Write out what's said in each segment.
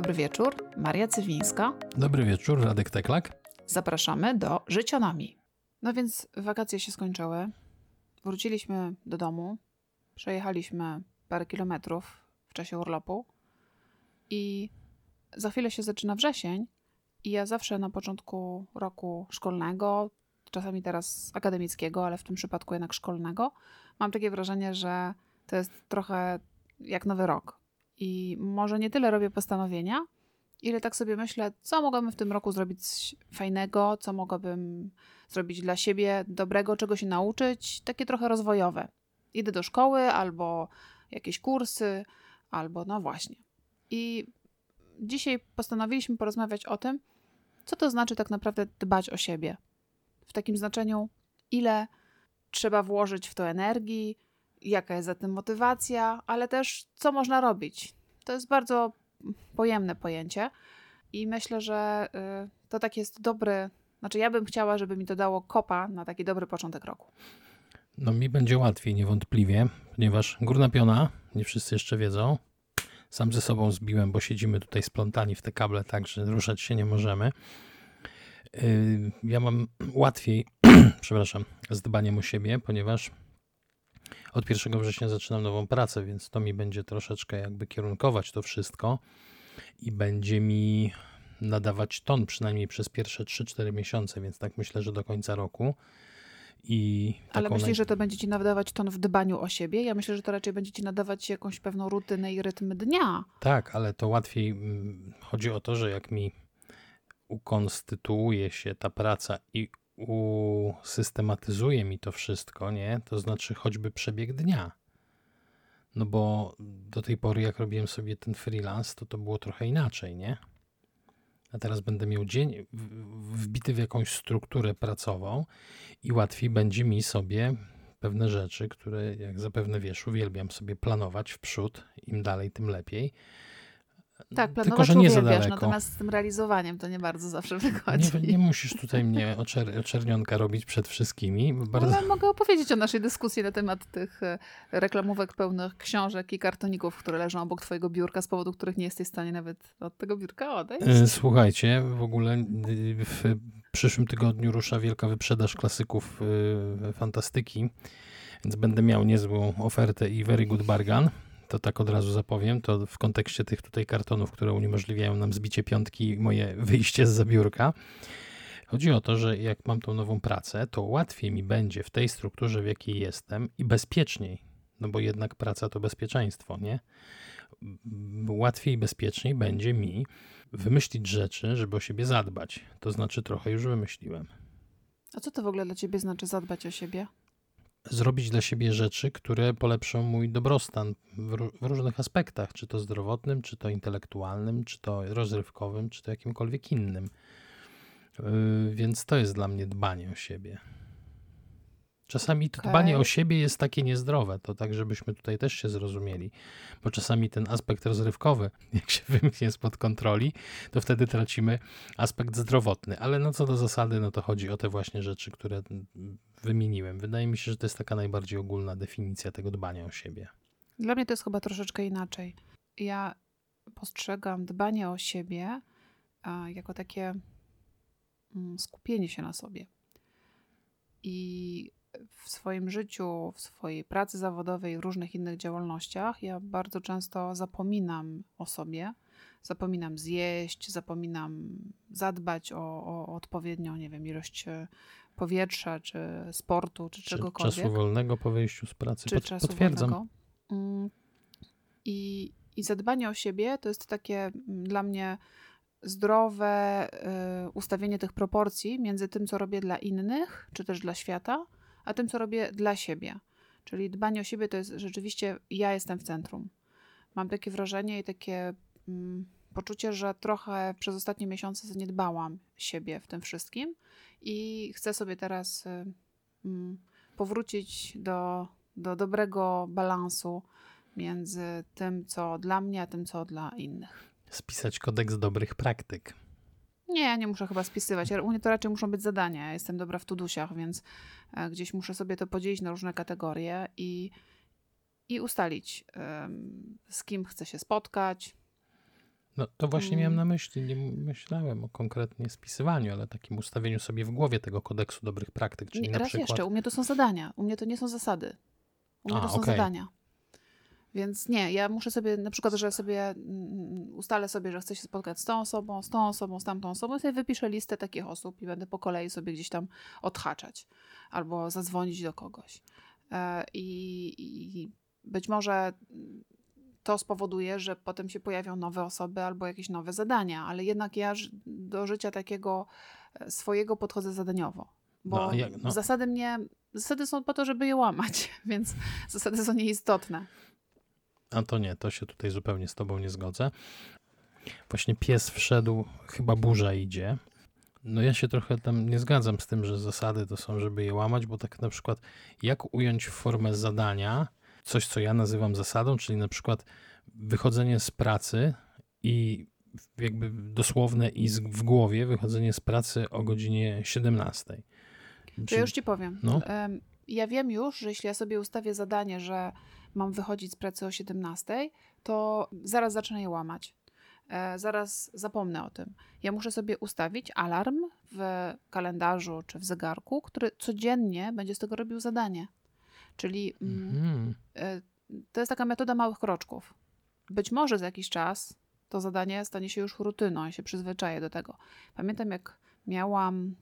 dobry wieczór. Maria Cywińska. Dobry wieczór, Radek Teklak. Zapraszamy do Życionami. No więc wakacje się skończyły. Wróciliśmy do domu. Przejechaliśmy parę kilometrów w czasie urlopu. I za chwilę się zaczyna wrzesień. I ja zawsze na początku roku szkolnego, czasami teraz akademickiego, ale w tym przypadku jednak szkolnego, mam takie wrażenie, że to jest trochę jak nowy rok. I może nie tyle robię postanowienia, ile tak sobie myślę, co mogłabym w tym roku zrobić fajnego, co mogłabym zrobić dla siebie dobrego, czego się nauczyć, takie trochę rozwojowe. Idę do szkoły albo jakieś kursy, albo no właśnie. I dzisiaj postanowiliśmy porozmawiać o tym, co to znaczy tak naprawdę dbać o siebie. W takim znaczeniu, ile trzeba włożyć w to energii, jaka jest za tym motywacja, ale też co można robić. To jest bardzo pojemne pojęcie i myślę, że y, to tak jest dobry, znaczy ja bym chciała, żeby mi to dało kopa na taki dobry początek roku. No mi będzie łatwiej niewątpliwie, ponieważ górna piona, nie wszyscy jeszcze wiedzą, sam ze sobą zbiłem, bo siedzimy tutaj splątani w te kable, tak że ruszać się nie możemy. Y, ja mam łatwiej, przepraszam, z dbaniem o siebie, ponieważ od 1 września zaczynam nową pracę, więc to mi będzie troszeczkę jakby kierunkować to wszystko i będzie mi nadawać ton przynajmniej przez pierwsze 3-4 miesiące, więc tak myślę, że do końca roku. I Ale myślisz, naj... że to będzie ci nadawać ton w dbaniu o siebie? Ja myślę, że to raczej będzie ci nadawać jakąś pewną rutynę i rytm dnia. Tak, ale to łatwiej. Mm, chodzi o to, że jak mi ukonstytuuje się ta praca i usystematyzuje mi to wszystko, nie? To znaczy choćby przebieg dnia. No bo do tej pory, jak robiłem sobie ten freelance, to to było trochę inaczej, nie? A teraz będę miał dzień wbity w jakąś strukturę pracową i łatwiej będzie mi sobie pewne rzeczy, które, jak zapewne wiesz, uwielbiam sobie planować w przód, im dalej, tym lepiej tak, planować Tylko, że nie za daleko. natomiast z tym realizowaniem to nie bardzo zawsze wychodzi. Nie, nie musisz tutaj mnie oczer oczernionka robić przed wszystkimi. Bardzo... Ale mogę opowiedzieć o naszej dyskusji na temat tych e, reklamówek pełnych książek i kartoników, które leżą obok twojego biurka, z powodu których nie jesteś w stanie nawet od tego biurka odejść. E, słuchajcie, w ogóle e, w przyszłym tygodniu rusza wielka wyprzedaż klasyków fantastyki, więc będę miał niezłą ofertę i very good bargain to tak od razu zapowiem, to w kontekście tych tutaj kartonów, które uniemożliwiają nam zbicie piątki moje wyjście z zabiórka. Chodzi o to, że jak mam tą nową pracę, to łatwiej mi będzie w tej strukturze, w jakiej jestem i bezpieczniej, no bo jednak praca to bezpieczeństwo, nie? Łatwiej i bezpieczniej będzie mi wymyślić rzeczy, żeby o siebie zadbać. To znaczy trochę już wymyśliłem. A co to w ogóle dla ciebie znaczy zadbać o siebie? Zrobić dla siebie rzeczy, które polepszą mój dobrostan w, w, różnych aspektach, czy to zdrowotnym, czy to intelektualnym, czy to rozrywkowym, czy to jakimkolwiek innym. Yy, więc to jest dla mnie dbanie o siebie. Czasami to okay. dbanie o siebie jest takie niezdrowe, to tak, żebyśmy tutaj też się zrozumieli, bo czasami ten aspekt rozrywkowy, jak się wymknie spod kontroli, to wtedy tracimy aspekt zdrowotny, ale no co do zasady, no to chodzi o te właśnie rzeczy, które wymieniłem. Wydaje mi się, że to jest taka najbardziej ogólna definicja tego dbania o siebie. Dla mnie to jest chyba troszeczkę inaczej. Ja postrzegam dbanie o siebie jako takie mm, skupienie się na sobie. I w swoim życiu, w swojej pracy zawodowej, w różnych innych działalnościach, ja bardzo często zapominam o sobie, zapominam zjeść, zapominam zadbać o, o odpowiednią, nie wiem, ilość e, powietrza, czy sportu, czy, czy czegokolwiek. Czasu wolnego po wyjściu z pracy. Czy Pot, czasu potwierdzam. Wolnego. Mm, I, I zadbanie o siebie to jest takie mm, dla mnie zdrowe y, ustawienie tych proporcji między tym, co robię dla innych, czy też dla świata, a tym, co robię dla siebie. Czyli dbanie o siebie to jest rzeczywiście ja jestem w centrum. Mam takie wrażenie i takie mm, poczucie, że trochę przez ostatnie miesiące zaniedbałam siebie w tym wszystkim i chcę sobie teraz y, mm, powrócić do, do dobrego balansu między tym, co dla mnie, a tym, co dla innych. Spisać kodeks dobrych praktyk. Nie, ja nie muszę chyba spisywać. U mnie to raczej muszą być zadania. Ja jestem dobra w tudusiach, więc e, gdzieś muszę sobie to podzielić na różne kategorie i, i ustalić, z kim chcę się spotkać, No to właśnie miałem Mm. na myśli, nie myślałem o konkretnie spisywaniu, ale takim ustawieniu sobie w głowie tego kodeksu dobrych praktyk, czyli Nie, na przykład... jeszcze, u mnie to są zadania, u mnie to nie są zasady. U mnie A, to są okej. zadania. Więc nie, ja muszę sobie, na przykład, że sobie mm, ustalę sobie, że chcę się spotkać z tą osobą, z tą osobą, z tamtą osobą, i sobie wypiszę listę takich osób i będę po kolei sobie gdzieś tam odhaczać albo zadzwonić do kogoś. E, I, i być może mm, to spowoduje, że potem się pojawią nowe osoby albo jakieś nowe zadania, ale jednak ja do życia takiego e, swojego podchodzę zadaniowo. Bo No, jak- no. zasady mnie, zasady są po to, żeby je łamać, więc zasady są nieistotne. A to nie, to się tutaj zupełnie z tobą nie zgodzę. Właśnie pies wszedł, chyba burza idzie. No ja się trochę tam nie zgadzam z tym, że zasady to są, żeby je łamać, bo tak na przykład jak ująć formę zadania coś, co ja nazywam zasadą, czyli na przykład wychodzenie z pracy i jakby dosłowne i w głowie wychodzenie z pracy o godzinie 17. To ja już ci powiem. No. Ja wiem już, że jeśli ja sobie ustawię zadanie, że mam wychodzić z pracy o 17, to zaraz zacznę je łamać. E, Zaraz zapomnę o tym. Ja muszę sobie ustawić alarm w kalendarzu czy w zegarku, który codziennie będzie z tego robił zadanie. Czyli mm, Mhm. e, to jest taka metoda małych kroczków. Być może za jakiś czas to zadanie stanie się już rutyną, ja się przyzwyczaję do tego. Pamiętam, jak miałam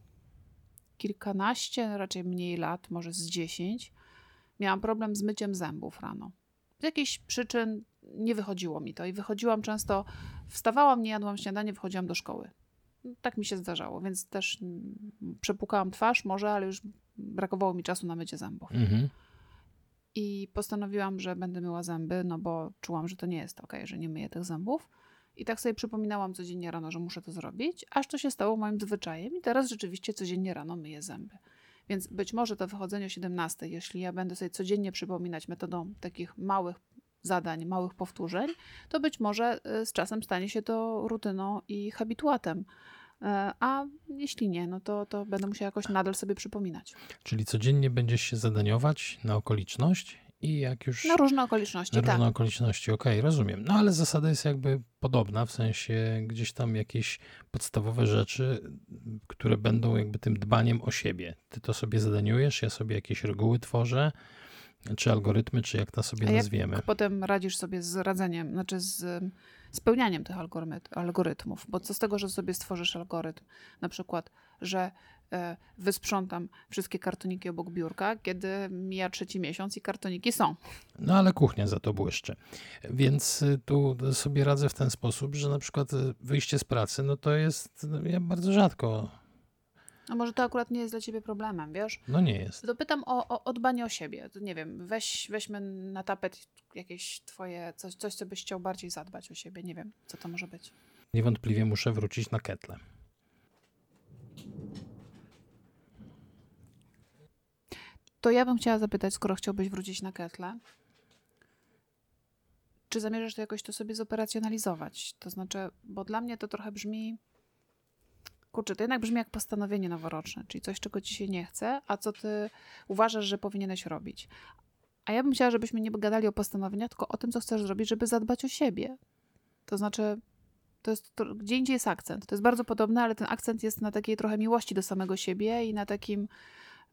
kilkanaście, raczej mniej lat, może z dziesięć, miałam problem z myciem zębów rano. Z jakichś przyczyn nie wychodziło mi to i wychodziłam często, wstawałam, nie jadłam śniadanie, wychodziłam do szkoły. Tak mi się zdarzało, więc też mm, przepukałam twarz może, ale już brakowało mi czasu na mycie zębów. Mhm. I postanowiłam, że będę myła zęby, no bo czułam, że to nie jest ok, że nie myję tych zębów. I tak sobie przypominałam codziennie rano, że muszę to zrobić, aż to się stało moim zwyczajem i teraz rzeczywiście codziennie rano myję zęby. Więc być może to wychodzenie o 17, jeśli ja będę sobie codziennie przypominać metodą takich małych zadań, małych powtórzeń, to być może y, z czasem stanie się to rutyną i habituatem. E, A jeśli nie, no to, to będę musiała jakoś nadal sobie przypominać. Czyli codziennie będziesz się zadaniować na okoliczność i jak już... Na różne okoliczności, Na tak. różne okoliczności, okej, rozumiem. No ale zasada jest jakby podobna, w sensie gdzieś tam jakieś podstawowe rzeczy, które będą jakby tym dbaniem o siebie. Ty to sobie zadaniujesz, ja sobie jakieś reguły tworzę, czy algorytmy, czy jak to sobie A jak nazwiemy. potem radzisz sobie z radzeniem, znaczy z spełnianiem tych algorytm, algorytmów. Bo co z tego, że sobie stworzysz algorytm, na przykład, że e, wysprzątam wszystkie kartoniki obok biurka, kiedy mija trzeci miesiąc i kartoniki są. No ale kuchnia za to błyszczy. Więc y, tu sobie radzę w ten sposób, że na przykład y, wyjście z pracy, no to jest, no, ja bardzo rzadko, A może to akurat nie jest dla ciebie problemem, wiesz? no nie jest. To pytam o, o, o dbanie o siebie. To Nie wiem, weź, weźmy na tapet jakieś twoje, coś, coś, co byś chciał bardziej zadbać o siebie. Nie wiem, co to może być. Niewątpliwie muszę wrócić na ketle. To ja bym chciała zapytać, skoro chciałbyś wrócić na ketle, czy zamierzasz to jakoś to sobie zoperacjonalizować? To znaczy, bo dla mnie to trochę brzmi. Kurczę, to jednak brzmi jak postanowienie noworoczne, czyli coś, czego ci się nie chce, a co ty uważasz, że powinieneś robić. A ja bym chciała, żebyśmy nie gadali o postanowieniach, tylko o tym, co chcesz zrobić, żeby zadbać o siebie. To znaczy, to jest, to, gdzie indziej jest akcent. To jest bardzo podobne, ale ten akcent jest na takiej trochę miłości do samego siebie i na takim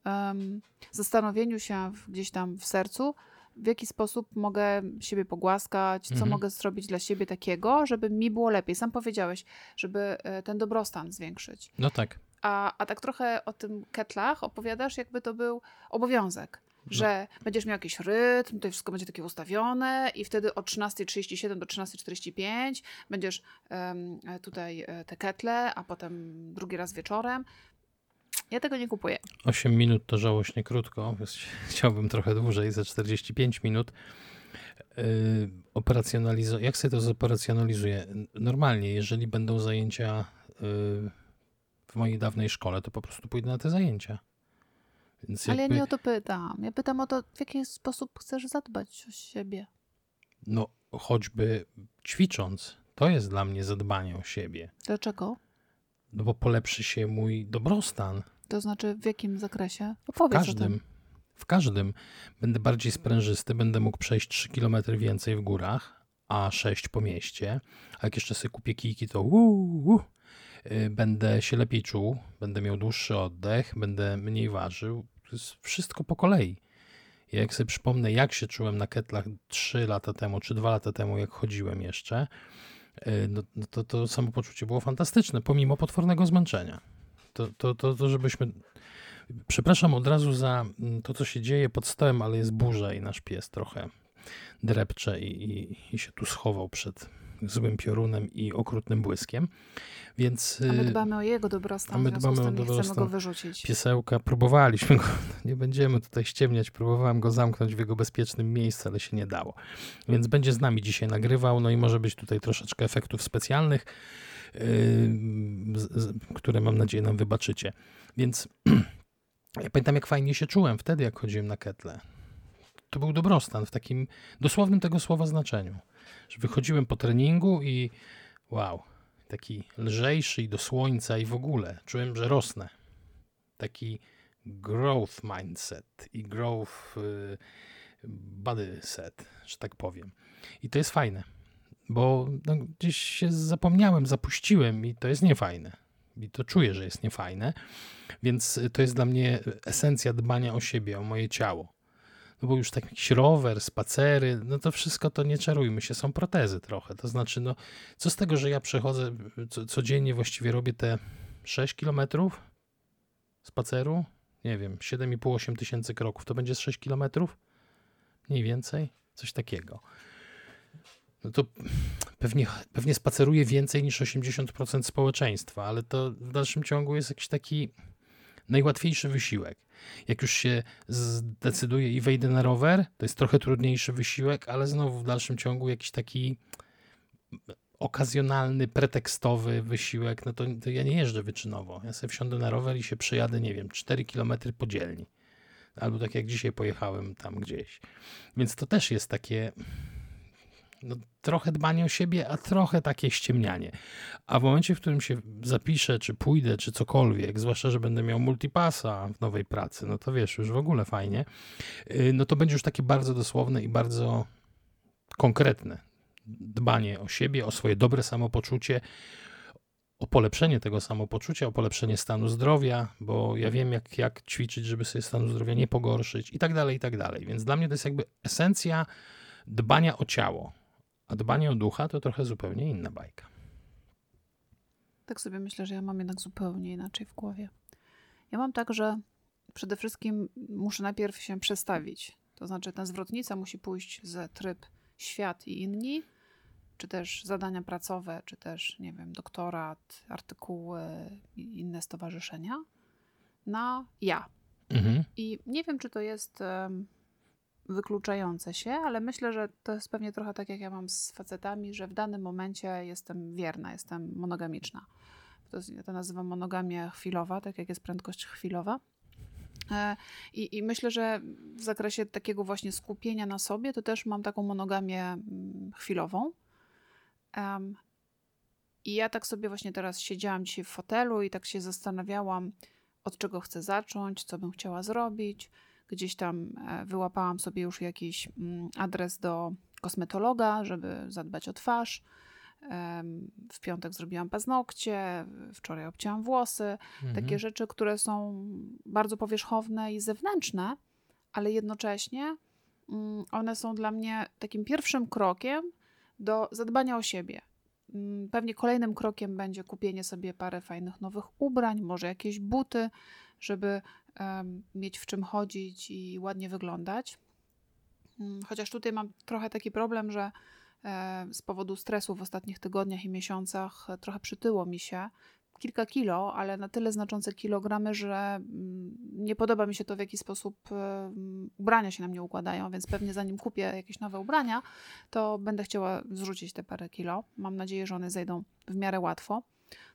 em, zastanowieniu się w, gdzieś tam w sercu, w jaki sposób mogę siebie pogłaskać, co Mhm. mogę zrobić dla siebie takiego, żeby mi było lepiej. Sam powiedziałeś, żeby e, ten dobrostan zwiększyć. No tak. A, a tak trochę o tym ketlach opowiadasz, jakby to był obowiązek. Że będziesz miał jakiś rytm, to wszystko będzie takie ustawione i wtedy od 13.37 do 13.45 będziesz em, tutaj e, te ketle, a potem drugi raz wieczorem. Ja tego nie kupuję. 8 minut to żałośnie krótko, więc chciałbym trochę dłużej, za 45 minut. Yy, operacjonalizo- jak sobie to zoperacjonalizuję? Normalnie, jeżeli będą zajęcia yy, w mojej dawnej szkole, to po prostu pójdę na te zajęcia. Więc Ale ja nie o to pytam. Ja pytam o to, w jaki sposób chcesz zadbać o siebie. no choćby ćwicząc, to jest dla mnie zadbanie o siebie, Dlaczego? no bo polepszy się mój dobrostan. To znaczy w jakim zakresie? W Opowiedz o każdym. W każdym. Będę bardziej sprężysty, będę mógł przejść 3 km więcej w górach, A6 po mieście, a jak jeszcze sobie kupię kijki, to uu, uu, y, będę się lepiej czuł, będę miał dłuższy oddech, będę mniej ważył. To jest wszystko po kolei. Ja jak sobie przypomnę, jak się czułem na ketlach 3 lata temu, czy 2 lata temu, jak chodziłem jeszcze, y, no, no to, to samopoczucie było fantastyczne, pomimo potwornego zmęczenia. To, to, to, to żebyśmy Przepraszam od razu za mm, to, co się dzieje pod stołem, ale jest burza i nasz pies trochę drepcze i, i, i się tu schował przed złym piorunem i okrutnym błyskiem. Więc, a my y, dbamy o jego dobrostan, a my dbamy o dobrostan. chcemy go wyrzucić. Piesełka, próbowaliśmy go, nie będziemy tutaj ściemniać, próbowałem go zamknąć w jego bezpiecznym miejscu, ale się nie dało. Więc będzie z nami dzisiaj nagrywał, no i może być tutaj troszeczkę efektów specjalnych, które mam nadzieję nam wybaczycie. Więc Ja pamiętam, jak fajnie się czułem wtedy, jak chodziłem na ketle. To był dobrostan w takim dosłownym tego słowa znaczeniu. Że wychodziłem po treningu i wow, taki lżejszy i do słońca i w ogóle. Czułem, że rosnę. Taki growth mindset i growth y, body set, że tak powiem. I to jest fajne, bo no, gdzieś się zapomniałem, zapuściłem i to jest niefajne i to czuję, że jest niefajne. Więc to jest dla mnie esencja dbania o siebie, o moje ciało. No bo już tak jakiś rower, spacery, no to wszystko to nie czarujmy się, są protezy trochę. To znaczy, no co z tego, że ja przechodzę, co, codziennie właściwie robię te 6 kilometrów spaceru? Nie wiem, 7,5-8 tysięcy kroków, to będzie 6 kilometrów? Mniej więcej? Coś takiego no to pewnie, pewnie spaceruje więcej niż 80% społeczeństwa, ale to w dalszym ciągu jest jakiś taki najłatwiejszy wysiłek. Jak już się zdecyduję i wejdę na rower, to jest trochę trudniejszy wysiłek, ale znowu w dalszym ciągu jakiś taki okazjonalny, pretekstowy wysiłek, no to, to ja nie jeżdżę wyczynowo. Ja sobie wsiądę na rower i się przejadę, nie wiem, 4 km po dzielni. Albo tak jak dzisiaj pojechałem tam gdzieś. Więc to też jest takie no, trochę dbanie o siebie, a trochę takie ściemnianie. A w momencie, w którym się zapiszę, czy pójdę, czy cokolwiek, zwłaszcza, że będę miał multipasa w nowej pracy, no to wiesz, już w ogóle fajnie, y, no to będzie już takie bardzo dosłowne i bardzo konkretne dbanie o siebie, o swoje dobre samopoczucie, o polepszenie tego samopoczucia, o polepszenie stanu zdrowia, bo ja wiem, jak, jak ćwiczyć, żeby sobie stanu zdrowia nie pogorszyć i tak dalej, i tak dalej. Więc dla mnie to jest jakby esencja dbania o ciało a dbanie o ducha to trochę zupełnie inna bajka. Tak sobie myślę, że ja mam jednak zupełnie inaczej w głowie. Ja mam tak, że przede wszystkim muszę najpierw się przestawić. To znaczy, ta zwrotnica musi pójść z tryb świat i inni, czy też zadania pracowe, czy też, nie wiem, doktorat, artykuły i inne stowarzyszenia, na ja. Mhm. I nie wiem, czy to jest wykluczające się, ale myślę, że to jest pewnie trochę tak, jak ja mam z facetami, że w danym momencie jestem wierna, jestem monogamiczna. To, to nazywam monogamia chwilowa, tak jak jest prędkość chwilowa. E, I, I, myślę, że w zakresie takiego właśnie skupienia na sobie, to też mam taką monogamię mm, chwilową. Um, I ja tak sobie właśnie teraz siedziałam dzisiaj w fotelu i tak się zastanawiałam, od czego chcę zacząć, co bym chciała zrobić Gdzieś tam e, wyłapałam sobie już jakiś mm, adres do kosmetologa, żeby zadbać o twarz. W piątek zrobiłam paznokcie, wczoraj obcięłam włosy. Mhm. Takie rzeczy, które są bardzo powierzchowne i zewnętrzne, ale jednocześnie mm, one są dla mnie takim pierwszym krokiem do zadbania o siebie. Mm, pewnie kolejnym krokiem będzie kupienie sobie parę fajnych nowych ubrań, może jakieś buty, żeby mieć w czym chodzić i ładnie wyglądać. Mm, chociaż tutaj mam trochę taki problem, że z powodu stresu w ostatnich tygodniach i miesiącach e, trochę przytyło mi się kilka kilo, ale na tyle znaczące kilogramy, że mm, nie podoba mi się to, w jaki sposób ubrania się na mnie układają, więc pewnie zanim kupię jakieś nowe ubrania, to będę chciała zrzucić te parę kilo. Mam nadzieję, że one zejdą w miarę łatwo.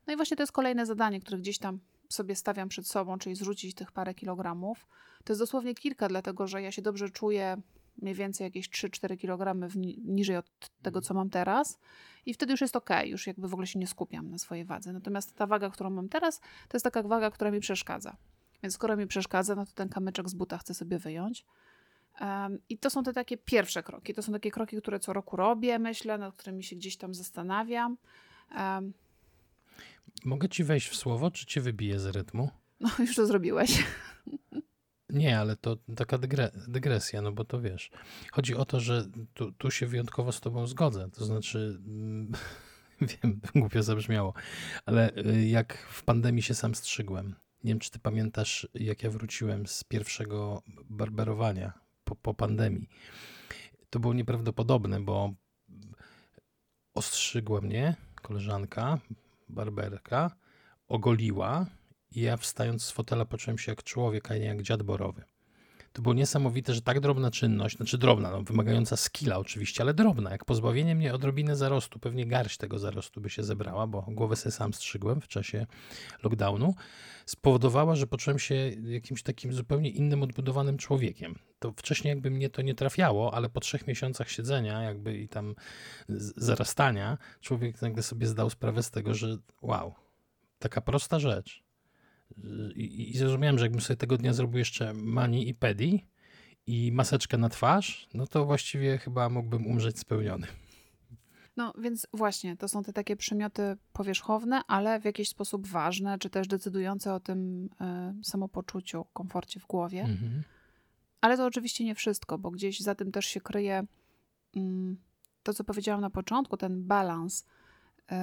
No i właśnie to jest kolejne zadanie, które gdzieś tam sobie stawiam przed sobą, czyli zrzucić tych parę kilogramów. To jest dosłownie kilka, dlatego że ja się dobrze czuję mniej więcej jakieś 3-4 kg niżej od tego, co mam teraz. I wtedy już jest ok, już jakby w ogóle się nie skupiam na swojej wadze. Natomiast ta waga, którą mam teraz, to jest taka waga, która mi przeszkadza. Więc skoro mi przeszkadza, no to ten kamyczek z buta chcę sobie wyjąć. Um, I to są te takie pierwsze kroki. To są takie kroki, które co roku robię, myślę, nad którymi się gdzieś tam zastanawiam. Um, Mogę ci wejść w słowo, czy cię wybiję z rytmu? No, już to zrobiłeś. Nie, ale to taka dygre, dygresja, no bo to wiesz. Chodzi o to, że tu, tu się wyjątkowo z tobą zgodzę. To znaczy, mm, wiem, głupio zabrzmiało, ale y, jak w pandemii się sam strzygłem. Nie wiem, czy ty pamiętasz, jak ja wróciłem z pierwszego barberowania po, po pandemii. To było nieprawdopodobne, bo ostrzygła mnie koleżanka, barberka, ogoliła i ja wstając z fotela poczułem się jak człowiek, a nie jak dziad borowy. To było niesamowite, że tak drobna czynność, znaczy drobna, no, wymagająca skilla oczywiście, ale drobna, jak pozbawienie mnie odrobiny zarostu, pewnie garść tego zarostu by się zebrała, bo głowę sobie sam strzygłem w czasie lockdownu, spowodowała, że poczułem się jakimś takim zupełnie innym, odbudowanym człowiekiem. To wcześniej jakby mnie to nie trafiało, ale po trzech miesiącach siedzenia jakby i tam zarastania, człowiek nagle sobie zdał sprawę z tego, że wow, taka prosta rzecz, i, i zrozumiałem, że jakbym sobie tego dnia zrobił jeszcze mani i pedi i maseczkę na twarz, no to właściwie chyba mógłbym umrzeć spełniony. No więc właśnie, to są te takie przymioty powierzchowne, ale w jakiś sposób ważne, czy też decydujące o tym y, samopoczuciu, komforcie w głowie. Mhm. Ale to oczywiście nie wszystko, bo gdzieś za tym też się kryje y, to, co powiedziałam na początku, ten balans. Y,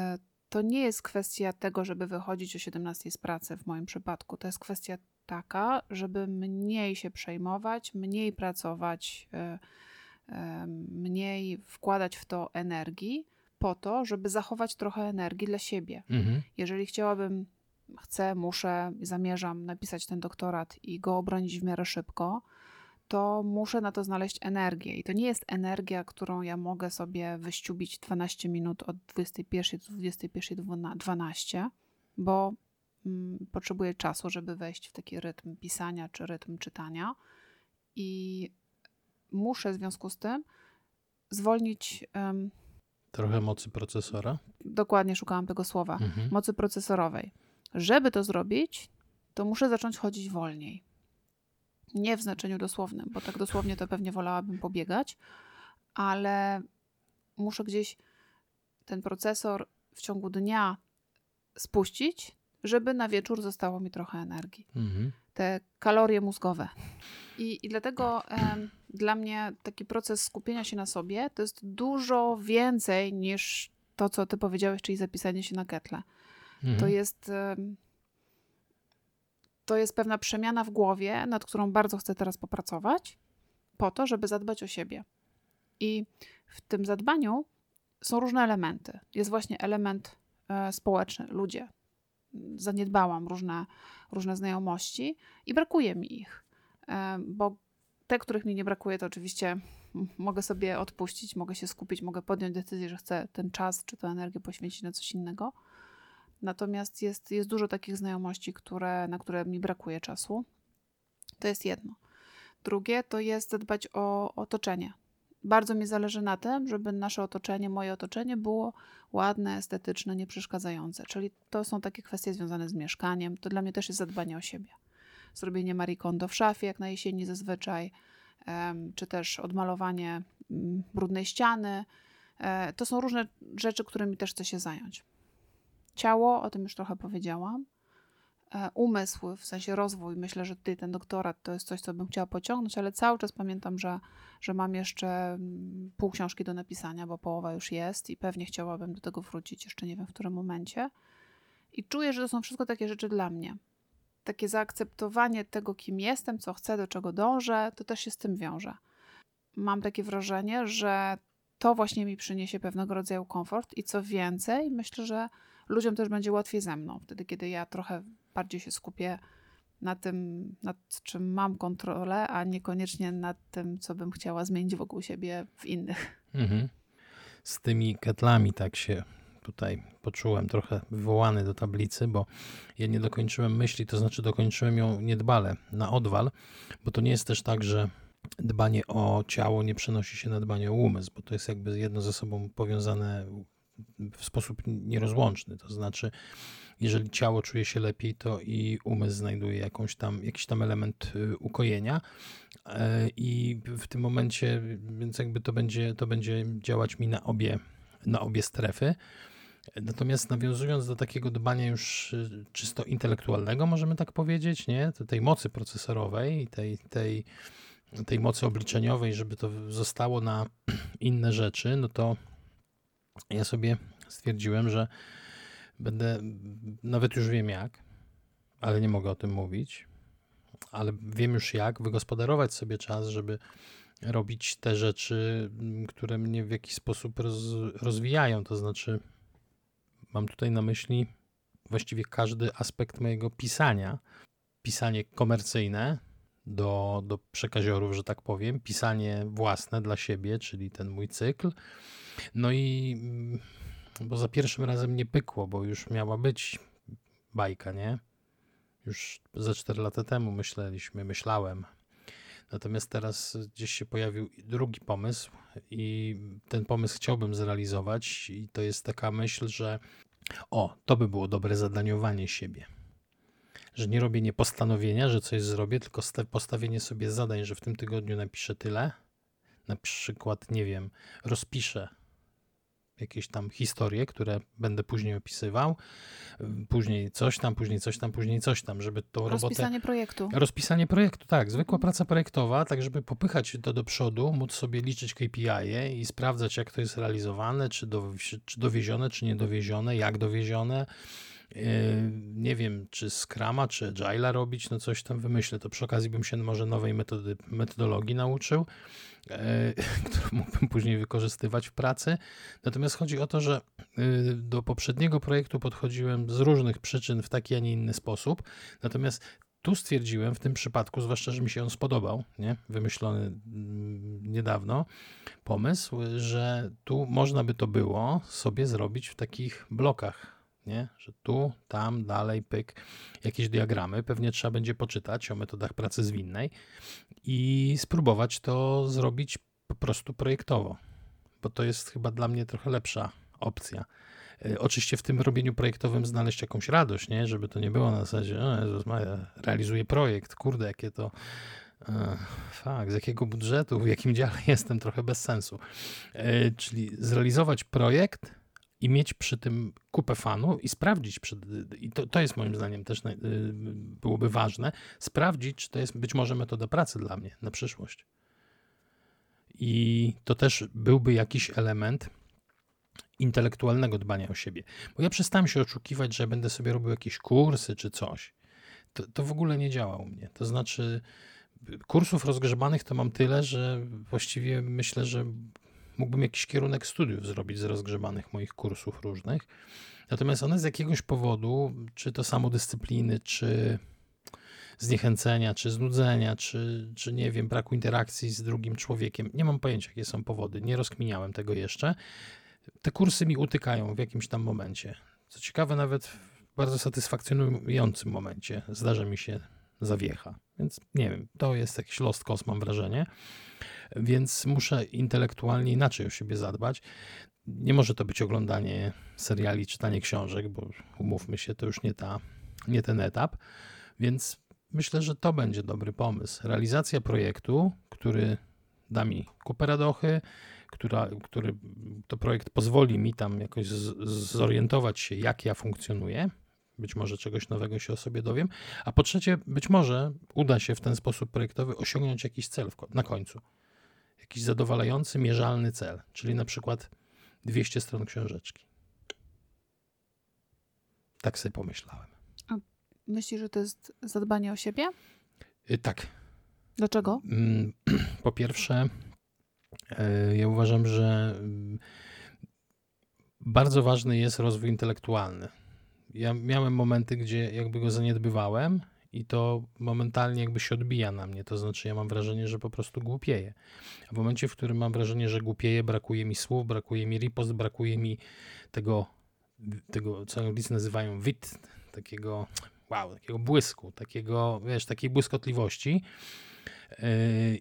to nie jest kwestia tego, żeby wychodzić o 17 z pracy w moim przypadku. To jest kwestia taka, żeby mniej się przejmować, mniej pracować, e, e, mniej wkładać w to energii, po to, żeby zachować trochę energii dla siebie. Mhm. Jeżeli chciałabym, chcę, muszę, zamierzam napisać ten doktorat i go obronić w miarę szybko, to muszę na to znaleźć energię. I to nie jest energia, którą ja mogę sobie wyściubić 12 minut od 21 do 21.12, bo mm, potrzebuję czasu, żeby wejść w taki rytm pisania czy rytm czytania. I muszę w związku z tym zwolnić. Um, Trochę mocy procesora? Dokładnie szukałam tego słowa. Mhm. Mocy procesorowej. Żeby to zrobić, to muszę zacząć chodzić wolniej. Nie w znaczeniu dosłownym, bo tak dosłownie to pewnie wolałabym pobiegać, ale muszę gdzieś ten procesor w ciągu dnia spuścić, żeby na wieczór zostało mi trochę energii. Mhm. Te kalorie mózgowe. I, i dlatego dla mnie taki proces skupienia się na sobie to jest dużo więcej niż to, co ty powiedziałeś, czyli zapisanie się na ketle. Mhm. To jest to jest pewna przemiana w głowie, nad którą bardzo chcę teraz popracować, po to, żeby zadbać o siebie. I w tym zadbaniu są różne elementy. Jest właśnie element e, społeczny, ludzie. Zaniedbałam różne, różne znajomości i brakuje mi ich, e, bo te, których mi nie brakuje, to oczywiście mogę sobie odpuścić, mogę się skupić, mogę podjąć decyzję, że chcę ten czas czy tę energię poświęcić na coś innego. Natomiast jest, jest dużo takich znajomości, które, na które mi brakuje czasu. To jest jedno. Drugie to jest zadbać o otoczenie. Bardzo mi zależy na tym, żeby nasze otoczenie, moje otoczenie było ładne, estetyczne, nieprzeszkadzające. Czyli to są takie kwestie związane z mieszkaniem. To dla mnie też jest zadbanie o siebie. Zrobienie Marie Kondo w szafie, jak na jesieni zazwyczaj, czy też odmalowanie mm, brudnej ściany. E, to są różne rzeczy, którymi też chcę się zająć. Ciało, o tym już trochę powiedziałam. E, umysł, w sensie rozwój, myślę, że ty ten doktorat to jest coś, co bym chciała pociągnąć, ale cały czas pamiętam, że, że mam jeszcze mm, pół książki do napisania, bo połowa już jest i pewnie chciałabym do tego wrócić, jeszcze nie wiem w którym momencie. I czuję, że to są wszystko takie rzeczy dla mnie. Takie zaakceptowanie tego, kim jestem, co chcę, do czego dążę, to też się z tym wiąże. Mam takie wrażenie, że to właśnie mi przyniesie pewnego rodzaju komfort i co więcej, myślę, że ludziom też będzie łatwiej ze mną, wtedy kiedy ja trochę bardziej się skupię na tym, nad czym mam kontrolę, a niekoniecznie nad tym, co bym chciała zmienić wokół siebie w innych. Mhm. Z tymi ketlami tak się tutaj poczułem trochę wywołany do tablicy, bo ja nie dokończyłem myśli, to znaczy dokończyłem ją niedbale, na odwal, bo to nie jest też tak, że dbanie o ciało nie przenosi się na dbanie o umysł, bo to jest jakby jedno ze sobą powiązane w sposób nierozłączny. To znaczy, jeżeli ciało czuje się lepiej, to i umysł znajduje jakąś tam, jakiś tam element y, ukojenia. E, I w tym momencie, więc jakby to będzie, to będzie działać mi na obie, na obie strefy. Natomiast nawiązując do takiego dbania już y, czysto intelektualnego, możemy tak powiedzieć, nie? tej mocy procesorowej, tej, tej, tej mocy obliczeniowej, żeby to zostało na inne rzeczy, no to ja sobie stwierdziłem, że będę, nawet już wiem jak, ale nie mogę o tym mówić, ale wiem już jak wygospodarować sobie czas, żeby robić te rzeczy, które mnie w jakiś sposób roz, rozwijają. To znaczy, mam tutaj na myśli właściwie każdy aspekt mojego pisania. Pisanie komercyjne do, do przekaziorów, że tak powiem, pisanie własne dla siebie, czyli ten mój cykl. No i bo za pierwszym razem nie pykło, bo już miała być bajka, nie? Już ze 4 lata temu myśleliśmy, myślałem. Natomiast teraz gdzieś się pojawił drugi pomysł i ten pomysł chciałbym zrealizować i to jest taka myśl, że o, to by było dobre zadaniowanie siebie. Że nie robię nie postanowienia, że coś zrobię, tylko postawienie sobie zadań, że w tym tygodniu napiszę tyle. Na przykład, nie wiem, rozpiszę jakieś tam historie, które będę później opisywał, później coś tam, później coś tam, później coś tam, żeby tą robotę... Rozpisanie projektu. Rozpisanie projektu, tak. Zwykła praca projektowa, tak żeby popychać to do przodu, móc sobie liczyć KPI -e i sprawdzać, jak to jest realizowane, czy, do, czy dowiezione, czy niedowiezione, jak dowiezione, nie wiem, czy Scrama, czy Agile'a robić, no coś tam wymyślę. To przy okazji bym się może nowej metody, metodologii nauczył, yy, którą mógłbym później wykorzystywać w pracy. Natomiast chodzi o to, że yy, do poprzedniego projektu podchodziłem z różnych przyczyn w taki, a nie inny sposób. Natomiast tu stwierdziłem w tym przypadku, zwłaszcza, że mi się on spodobał, nie? wymyślony mm, niedawno pomysł, że tu można by to było sobie zrobić w takich blokach nie? Że tu, tam, dalej, pyk, jakieś diagramy. Pewnie trzeba będzie poczytać o metodach pracy zwinnej i spróbować to zrobić po prostu projektowo, bo to jest chyba dla mnie trochę lepsza opcja. E, oczywiście w tym robieniu projektowym znaleźć jakąś radość, nie? Żeby to nie było na zasadzie, o Jezus Maria, realizuję projekt, kurde, jakie to e, fakt, z jakiego budżetu, w jakim dziale jestem, trochę bez sensu. E, czyli zrealizować projekt, i mieć przy tym kupę fanu i sprawdzić, i to, to jest moim zdaniem też y, byłoby ważne, sprawdzić, czy to jest być może metoda pracy dla mnie na przyszłość. I to też byłby jakiś element intelektualnego dbania o siebie. Bo ja przestałem się oszukiwać, że będę sobie robił jakieś kursy czy coś. To, to w ogóle nie działa u mnie. To znaczy, kursów rozgrzebanych to mam tyle, że właściwie myślę, że mógłbym jakiś kierunek studiów zrobić z rozgrzebanych moich kursów różnych. Natomiast one z jakiegoś powodu, czy to samodyscypliny, czy zniechęcenia, czy znudzenia, czy, czy nie wiem, braku interakcji z drugim człowiekiem. Nie mam pojęcia, jakie są powody. Nie rozkminiałem tego jeszcze. Te kursy mi utykają w jakimś tam momencie. Co ciekawe, nawet w bardzo satysfakcjonującym momencie zdarza mi się zawiecha. Więc nie wiem, to jest jakiś lost cause, mam wrażenie więc muszę intelektualnie inaczej o siebie zadbać. Nie może to być oglądanie seriali, czytanie książek, bo umówmy się, to już nie, ta, nie ten etap, więc myślę, że to będzie dobry pomysł. Realizacja projektu, który da mi kupę radochy, która, który to projekt pozwoli mi tam jakoś z, zorientować się, jak ja funkcjonuję. Być może czegoś nowego się o sobie dowiem. A po trzecie, być może uda się w ten sposób projektowy osiągnąć jakiś cel na końcu jakiś zadowalający, mierzalny cel, czyli na przykład 200 stron książeczki. Tak sobie pomyślałem. A myślisz, że to jest zadbanie o siebie? Y, tak. Dlaczego? Mm, po pierwsze, y, ja uważam, że mm, bardzo ważny jest rozwój intelektualny. Ja miałem momenty, gdzie jakby go zaniedbywałem i to momentalnie jakby się odbija na mnie. To znaczy, ja mam wrażenie, że po prostu głupieję. A w momencie, w którym mam wrażenie, że głupieję, brakuje mi słów, brakuje mi ripost, brakuje mi tego, tego co Anglicy nazywają wit, takiego wow, takiego błysku, takiego, wiesz, takiej błyskotliwości. Yy,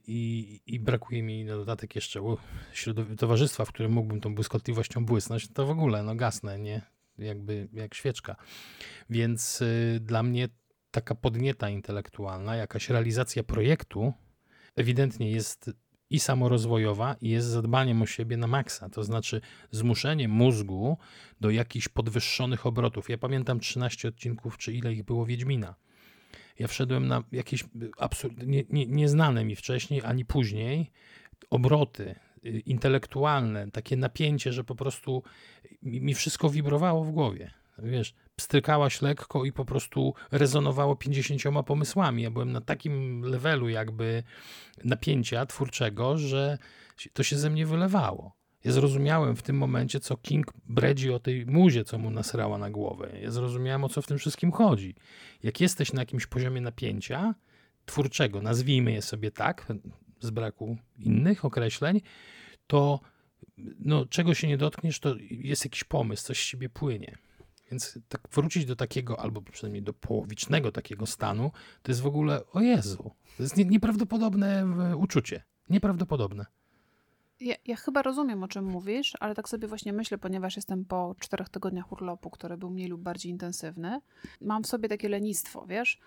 I, I, brakuje mi na dodatek jeszcze towarzystwa, w którym mógłbym tą błyskotliwością błysnąć, to w ogóle, no gasnę, nie? jakby jak świeczka. Więc y, dla mnie taka podnieta intelektualna, jakaś realizacja projektu ewidentnie jest i samorozwojowa, i jest zadbaniem o siebie na maksa. To znaczy zmuszenie mózgu do jakichś podwyższonych obrotów. Ja pamiętam 13 odcinków, czy ile ich było Wiedźmina. Ja wszedłem na jakieś absurd, nie, nie, nieznane mi wcześniej ani później obroty y, intelektualne, takie napięcie, że po prostu mi, mi wszystko wibrowało w głowie. Wiesz, pstrykałaś lekko i po prostu rezonowało 50 pomysłami. Ja byłem na takim levelu jakby napięcia twórczego, że to się ze mnie wylewało. Ja zrozumiałem w tym momencie, co King bredzi o tej muzie, co mu nasrała na głowę. Ja zrozumiałem, o co w tym wszystkim chodzi. Jak jesteś na jakimś poziomie napięcia twórczego, nazwijmy je sobie tak, z braku innych określeń, to no, czego się nie dotkniesz, to jest jakiś pomysł, coś z siebie płynie. Więc tak wrócić do takiego, albo przynajmniej do połowicznego takiego stanu, to jest w ogóle, o Jezu, to jest nie, nieprawdopodobne uczucie. Nieprawdopodobne. Ja, ja, chyba rozumiem, o czym mówisz, ale tak sobie właśnie myślę, ponieważ jestem po czterech tygodniach urlopu, który był mniej lub bardziej intensywny. Mam w sobie takie lenistwo, wiesz?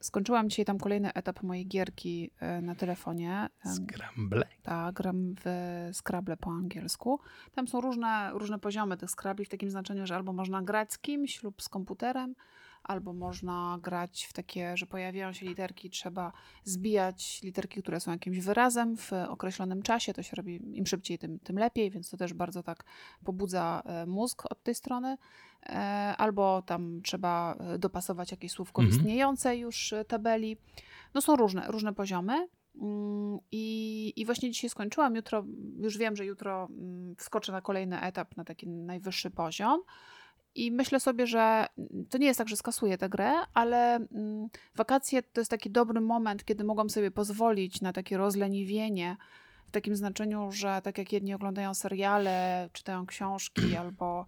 Skończyłam dzisiaj tam kolejny etap mojej gierki e, na telefonie. Scramble? Tak, gram w Scrabble po angielsku. Tam są różne, różne poziomy tych Scrabble w takim znaczeniu, że albo można grać z kimś lub z komputerem, albo można grać w takie, że pojawiają się literki, trzeba zbijać literki, które są jakimś wyrazem w określonym czasie. To się robi im szybciej, tym, tym lepiej, więc to też bardzo tak pobudza e, mózg od tej strony. E, albo tam trzeba e, dopasować jakieś słówko mhm. istniejące już tabeli. No są różne, różne poziomy. Mm, I, I właśnie dzisiaj skończyłam. Jutro, już wiem, że jutro mm, wskoczę na kolejny etap, na taki najwyższy poziom. I myślę sobie, że to nie jest tak, że skasuję tę grę, ale mm, wakacje to jest taki dobry moment, kiedy mogłam sobie pozwolić na takie rozleniwienie, w takim znaczeniu, że tak jak jedni oglądają seriale, czytają książki albo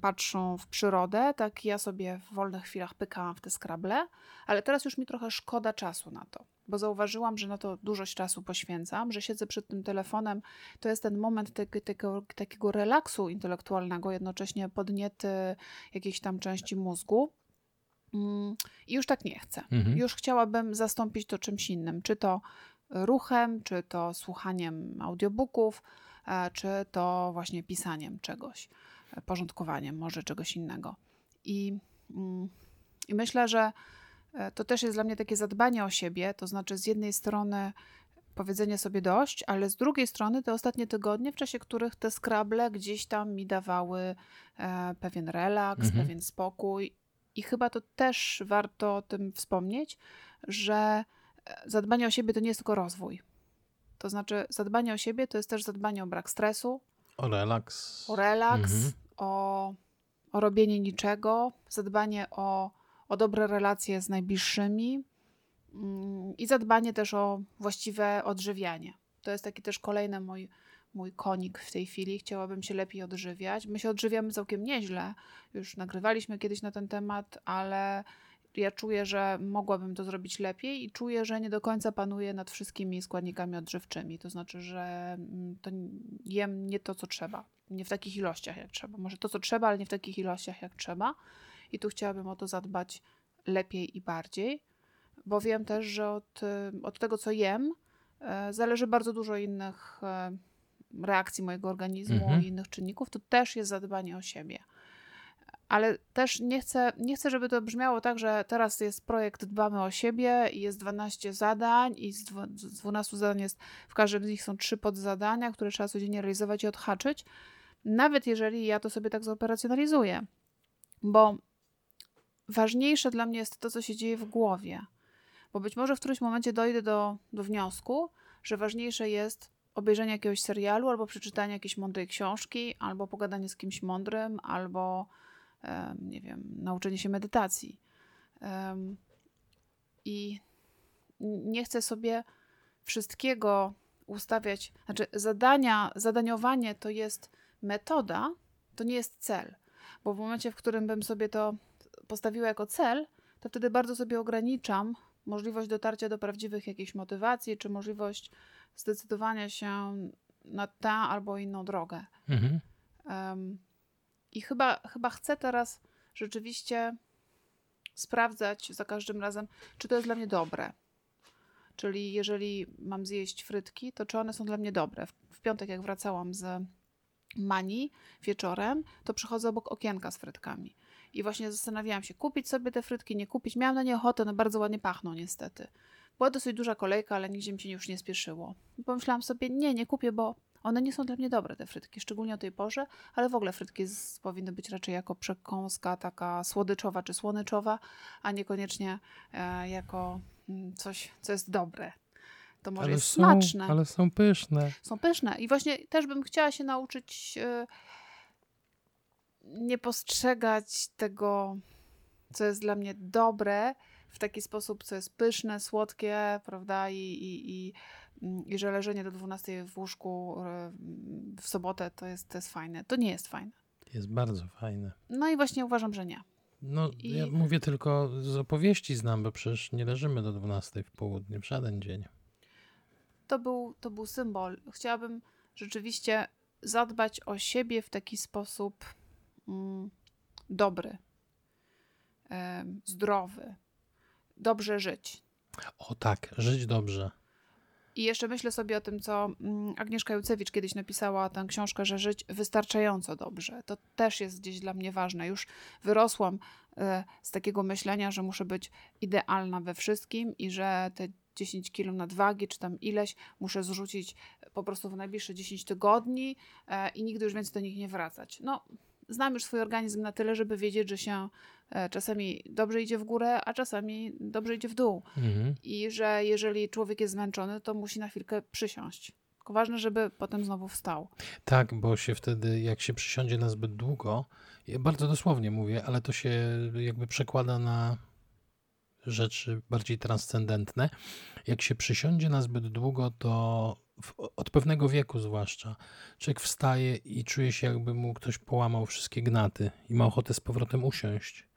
patrzą w przyrodę, tak ja sobie w wolnych chwilach pykałam w te skrable, ale teraz już mi trochę szkoda czasu na to bo zauważyłam, że na to dużość czasu poświęcam, że siedzę przed tym telefonem. To jest ten moment te, tego, takiego relaksu intelektualnego, jednocześnie podniety jakiejś tam części mózgu. Mm, I już tak nie chcę. Mhm. Już chciałabym zastąpić to czymś innym, czy to ruchem, czy to słuchaniem audiobooków, e, czy to właśnie pisaniem czegoś, porządkowaniem może czegoś innego. I, mm, i myślę, że E, to też jest dla mnie takie zadbanie o siebie, to znaczy z jednej strony powiedzenie sobie dość, ale z drugiej strony te ostatnie tygodnie, w czasie których te skrable gdzieś tam mi dawały e, pewien relaks, mhm. pewien spokój. I chyba to też warto o tym wspomnieć, że e, zadbanie o siebie to nie jest tylko rozwój. To znaczy, zadbanie o siebie to jest też zadbanie o brak stresu, o relaks, o, relaks, mhm. o, o robienie niczego, zadbanie o o dobre relacje z najbliższymi mm, i zadbanie też o właściwe odżywianie. To jest taki też kolejny mój, mój konik w tej chwili. Chciałabym się lepiej odżywiać. My się odżywiamy całkiem nieźle. Już nagrywaliśmy kiedyś na ten temat, ale ja czuję, że mogłabym to zrobić lepiej i czuję, że nie do końca panuję nad wszystkimi składnikami odżywczymi. To znaczy, że mm, to jem nie to, co trzeba. Nie w takich ilościach, jak trzeba. Może to, co trzeba, ale nie w takich ilościach, jak trzeba i tu chciałabym o to zadbać lepiej i bardziej, bo wiem też, że od, od tego, co jem, e, zależy bardzo dużo innych e, reakcji mojego organizmu mhm. i innych czynników. To też jest zadbanie o siebie. Ale też nie chcę, nie chcę, żeby to brzmiało tak, że teraz jest projekt Dbamy o siebie i jest 12 zadań i z 12 zadań jest, w każdym z nich są trzy podzadania, które trzeba codziennie realizować i odhaczyć. Nawet jeżeli ja to sobie tak zoperacjonalizuję. Bo ważniejsze dla mnie jest to, co się dzieje w głowie. Bo być może w którymś momencie dojdę do, do wniosku, że ważniejsze jest obejrzenie jakiegoś serialu, albo przeczytanie jakiejś mądrej książki, albo pogadanie z kimś mądrym, albo nie wiem, nauczenie się medytacji. I nie chcę sobie wszystkiego ustawiać. Znaczy, zadania, zadaniowanie to jest metoda, to nie jest cel. Bo w momencie, w którym bym sobie to postawiła jako cel, to wtedy bardzo sobie ograniczam możliwość dotarcia do prawdziwych jakichś motywacji, czy możliwość zdecydowania się na tę albo inną drogę. Mhm. Um, I chyba, chyba chcę teraz rzeczywiście sprawdzać za każdym razem, czy to jest dla mnie dobre. Czyli jeżeli mam zjeść frytki, to czy one są dla mnie dobre. W, piątek, jak wracałam z Mani wieczorem, to przychodzę obok okienka z frytkami. I właśnie zastanawiałam się, kupić sobie te frytki, nie kupić. Miałam na nie ochotę, one bardzo ładnie pachną niestety. Była dosyć duża kolejka, ale nigdzie mi się już nie spieszyło. Pomyślałam sobie, nie, nie kupię, bo one nie są dla mnie dobre, te frytki, szczególnie o tej porze, ale w ogóle frytki z, powinny być raczej jako przekąska taka słodyczowa czy słoneczowa, a niekoniecznie e, jako mm, coś, co jest dobre. To może ale jest są, smaczne. Ale są pyszne. Są pyszne. I właśnie też bym chciała się nauczyć e, nie postrzegać tego, co jest dla mnie dobre, w taki sposób, co jest pyszne, słodkie, prawda, i, i, i, i że leżenie do 12 w łóżku e, w sobotę to jest, to jest fajne. To nie jest fajne. Jest bardzo fajne. No i właśnie uważam, że nie. No, I- ja mówię tylko z opowieści znam, bo przecież nie leżymy do 12 w południe w żaden dzień. To był, to był symbol. Chciałabym rzeczywiście zadbać o siebie w taki sposób mm, dobry, zdrowy, dobrze żyć. O tak, żyć dobrze. I jeszcze myślę sobie o tym, co mm, Agnieszka Jucewicz kiedyś napisała tę książkę, że żyć wystarczająco dobrze. To też jest gdzieś dla mnie ważne. Już wyrosłam e, z takiego myślenia, że muszę być idealna we wszystkim i że te 10 kilo nadwagi, czy tam ileś, muszę zrzucić po prostu w najbliższe 10 tygodni e, i nigdy już więcej do nich nie wracać. No, znam już swój organizm na tyle, żeby wiedzieć, że się czasami dobrze idzie w górę, a czasami dobrze idzie w dół Mhm. i że jeżeli człowiek jest zmęczony, to musi na chwilkę przysiąść. Tylko ważne, żeby potem znowu wstał. Tak, bo się wtedy, jak się przysiądzie na zbyt długo, ja bardzo dosłownie mówię, ale to się jakby przekłada na rzeczy bardziej transcendentne. Jak się przysiądzie na zbyt długo, to w, od pewnego wieku zwłaszcza, człowiek wstaje i czuje się, jakby mu ktoś połamał wszystkie gnaty i ma ochotę z powrotem usiąść.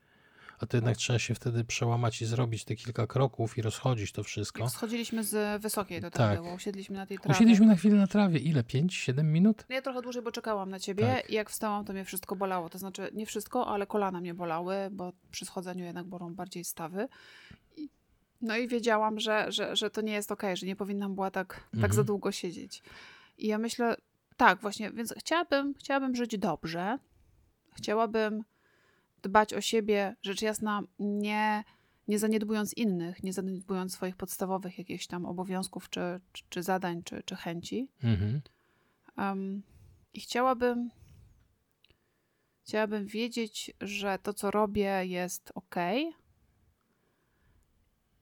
A to jednak trzeba się wtedy przełamać i zrobić te kilka kroków i rozchodzić to wszystko. Jak schodziliśmy z wysokiej, to tak, Tak. było. Usiedliśmy na tej trawie. Usiedliśmy na chwilę na trawie. Ile? 5-7 minut? No Ja trochę dłużej, bo czekałam na ciebie Tak. i jak wstałam, to mnie wszystko bolało. To znaczy nie wszystko, ale kolana mnie bolały, bo przy schodzeniu jednak bolą bardziej stawy. I, no i wiedziałam, że, że, że to nie jest okej, że nie powinnam była tak, tak Mhm. za długo siedzieć. I ja myślę, tak właśnie, więc chciałabym, chciałabym żyć dobrze. Chciałabym dbać o siebie, rzecz jasna, nie, nie zaniedbując innych, nie zaniedbując swoich podstawowych jakichś tam obowiązków, czy, czy, czy zadań, czy, czy chęci. Mhm. Um, I chciałabym, chciałabym wiedzieć, że to, co robię, jest ok.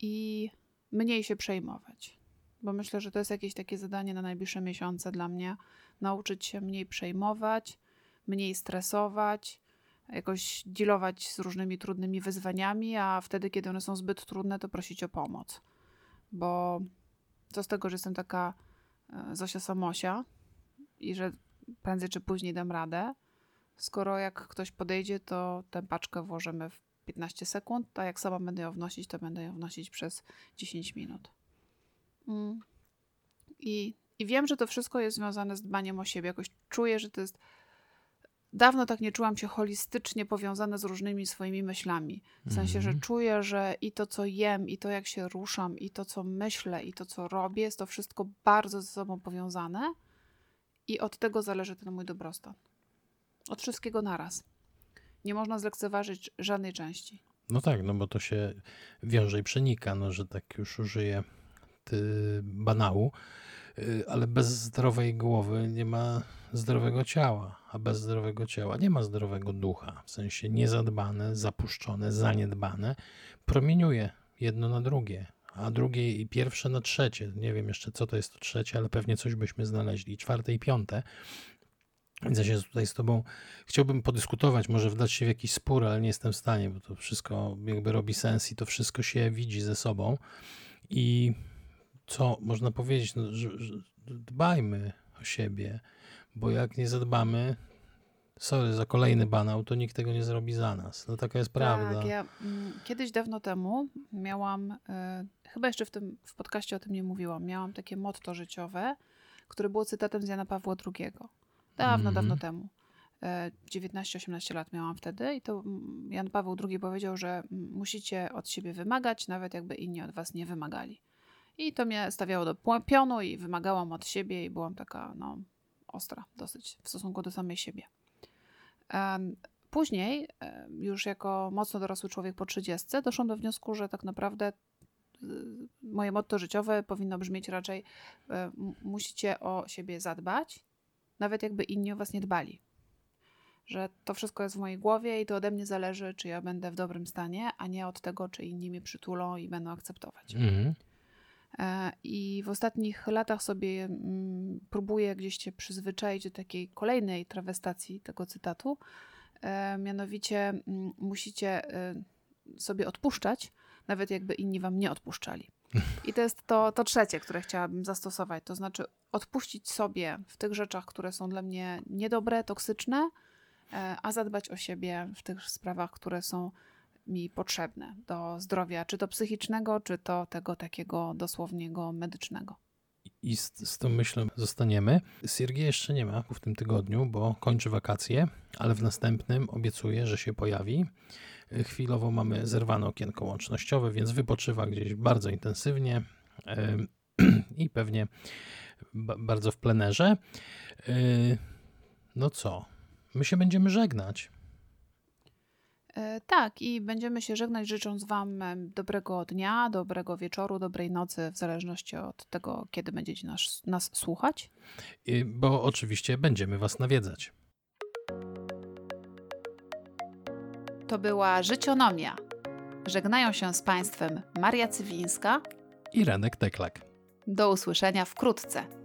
I mniej się przejmować. Bo myślę, że to jest jakieś takie zadanie na najbliższe miesiące dla mnie. Nauczyć się mniej przejmować, mniej stresować, jakoś dealować z różnymi trudnymi wyzwaniami, a wtedy, kiedy one są zbyt trudne, to prosić o pomoc. Bo co z tego, że jestem taka e, Zosia Samosia, i że prędzej czy później dam radę. Skoro jak ktoś podejdzie, to tę paczkę włożymy w 15 sekund, a jak sama będę ją wnosić, to będę ją wnosić przez 10 minut. Mm. I, I wiem, że to wszystko jest związane z dbaniem o siebie. Jakoś czuję, że to jest. Dawno tak nie czułam się holistycznie powiązane z różnymi swoimi myślami. W sensie, że Mhm. czuję, że i to, co jem, i to, jak się ruszam, i to, co myślę, i to, co robię, jest to wszystko bardzo ze sobą powiązane. I od tego zależy ten mój dobrostan. Od wszystkiego naraz. Nie można zlekceważyć żadnej części. No tak, no bo to się wiąże i przenika, no że tak już użyję ty, banału, ale bez zdrowej głowy nie ma zdrowego ciała, a bez zdrowego ciała nie ma zdrowego ducha, w sensie niezadbane, zapuszczone, zaniedbane, promieniuje jedno na drugie, a drugie i pierwsze na trzecie. Nie wiem jeszcze co to jest to trzecie, ale pewnie coś byśmy znaleźli, czwarte i piąte. Więc ja się tutaj z Tobą chciałbym podyskutować, może wdać się w jakiś spór, ale nie jestem w stanie, bo to wszystko jakby robi sens i to wszystko się widzi ze sobą. I co można powiedzieć, no, że, że dbajmy o siebie, bo jak nie zadbamy, sorry za kolejny banał, to nikt tego nie zrobi za nas. No taka jest prawda. Tak, ja mm, kiedyś dawno temu miałam, y, chyba jeszcze w tym w podcaście o tym nie mówiłam, miałam takie motto życiowe, które było cytatem z Jana Pawła II. Dawno, Mhm. dawno temu. E, 19-18 lat miałam wtedy i to mm, Jan Paweł II powiedział, że mm, musicie od siebie wymagać, nawet jakby inni od was nie wymagali. I to mnie stawiało do pionu i wymagałam od siebie i byłam taka, no, ostra dosyć w stosunku do samej siebie. Później, już jako mocno dorosły człowiek po 30, doszłam do wniosku, że tak naprawdę y, moje motto życiowe powinno brzmieć raczej m- musicie o siebie zadbać, nawet jakby inni o was nie dbali. Że to wszystko jest w mojej głowie i to ode mnie zależy, czy ja będę w dobrym stanie, a nie od tego, czy inni mnie przytulą i będą akceptować. Mhm. E, I w ostatnich latach sobie mm, próbuję gdzieś się przyzwyczaić do takiej kolejnej trawestacji tego cytatu. E, mianowicie mm, musicie e, sobie odpuszczać, nawet jakby inni wam nie odpuszczali. I to jest to, to trzecie, które chciałabym zastosować. To znaczy odpuścić sobie w tych rzeczach, które są dla mnie niedobre, toksyczne, a zadbać o siebie w tych sprawach, które są mi potrzebne do zdrowia, czy to psychicznego, czy to tego takiego dosłowniego medycznego. I z, z tą myślą zostaniemy. Siergiej jeszcze nie ma w tym tygodniu, bo kończy wakacje, ale w następnym obiecuję, że się pojawi. Chwilowo mamy zerwane okienko łącznościowe, więc wypoczywa gdzieś bardzo intensywnie i pewnie ba- bardzo w plenerze. No co? My się będziemy żegnać. E, Tak, i będziemy się żegnać, życząc Wam em, dobrego dnia, dobrego wieczoru, dobrej nocy, w zależności od tego, kiedy będziecie nas, nas słuchać. Y, Bo oczywiście będziemy Was nawiedzać. To była Życionomia. Żegnają się z Państwem Maria Cywińska. I Renek Teklak. Do usłyszenia wkrótce.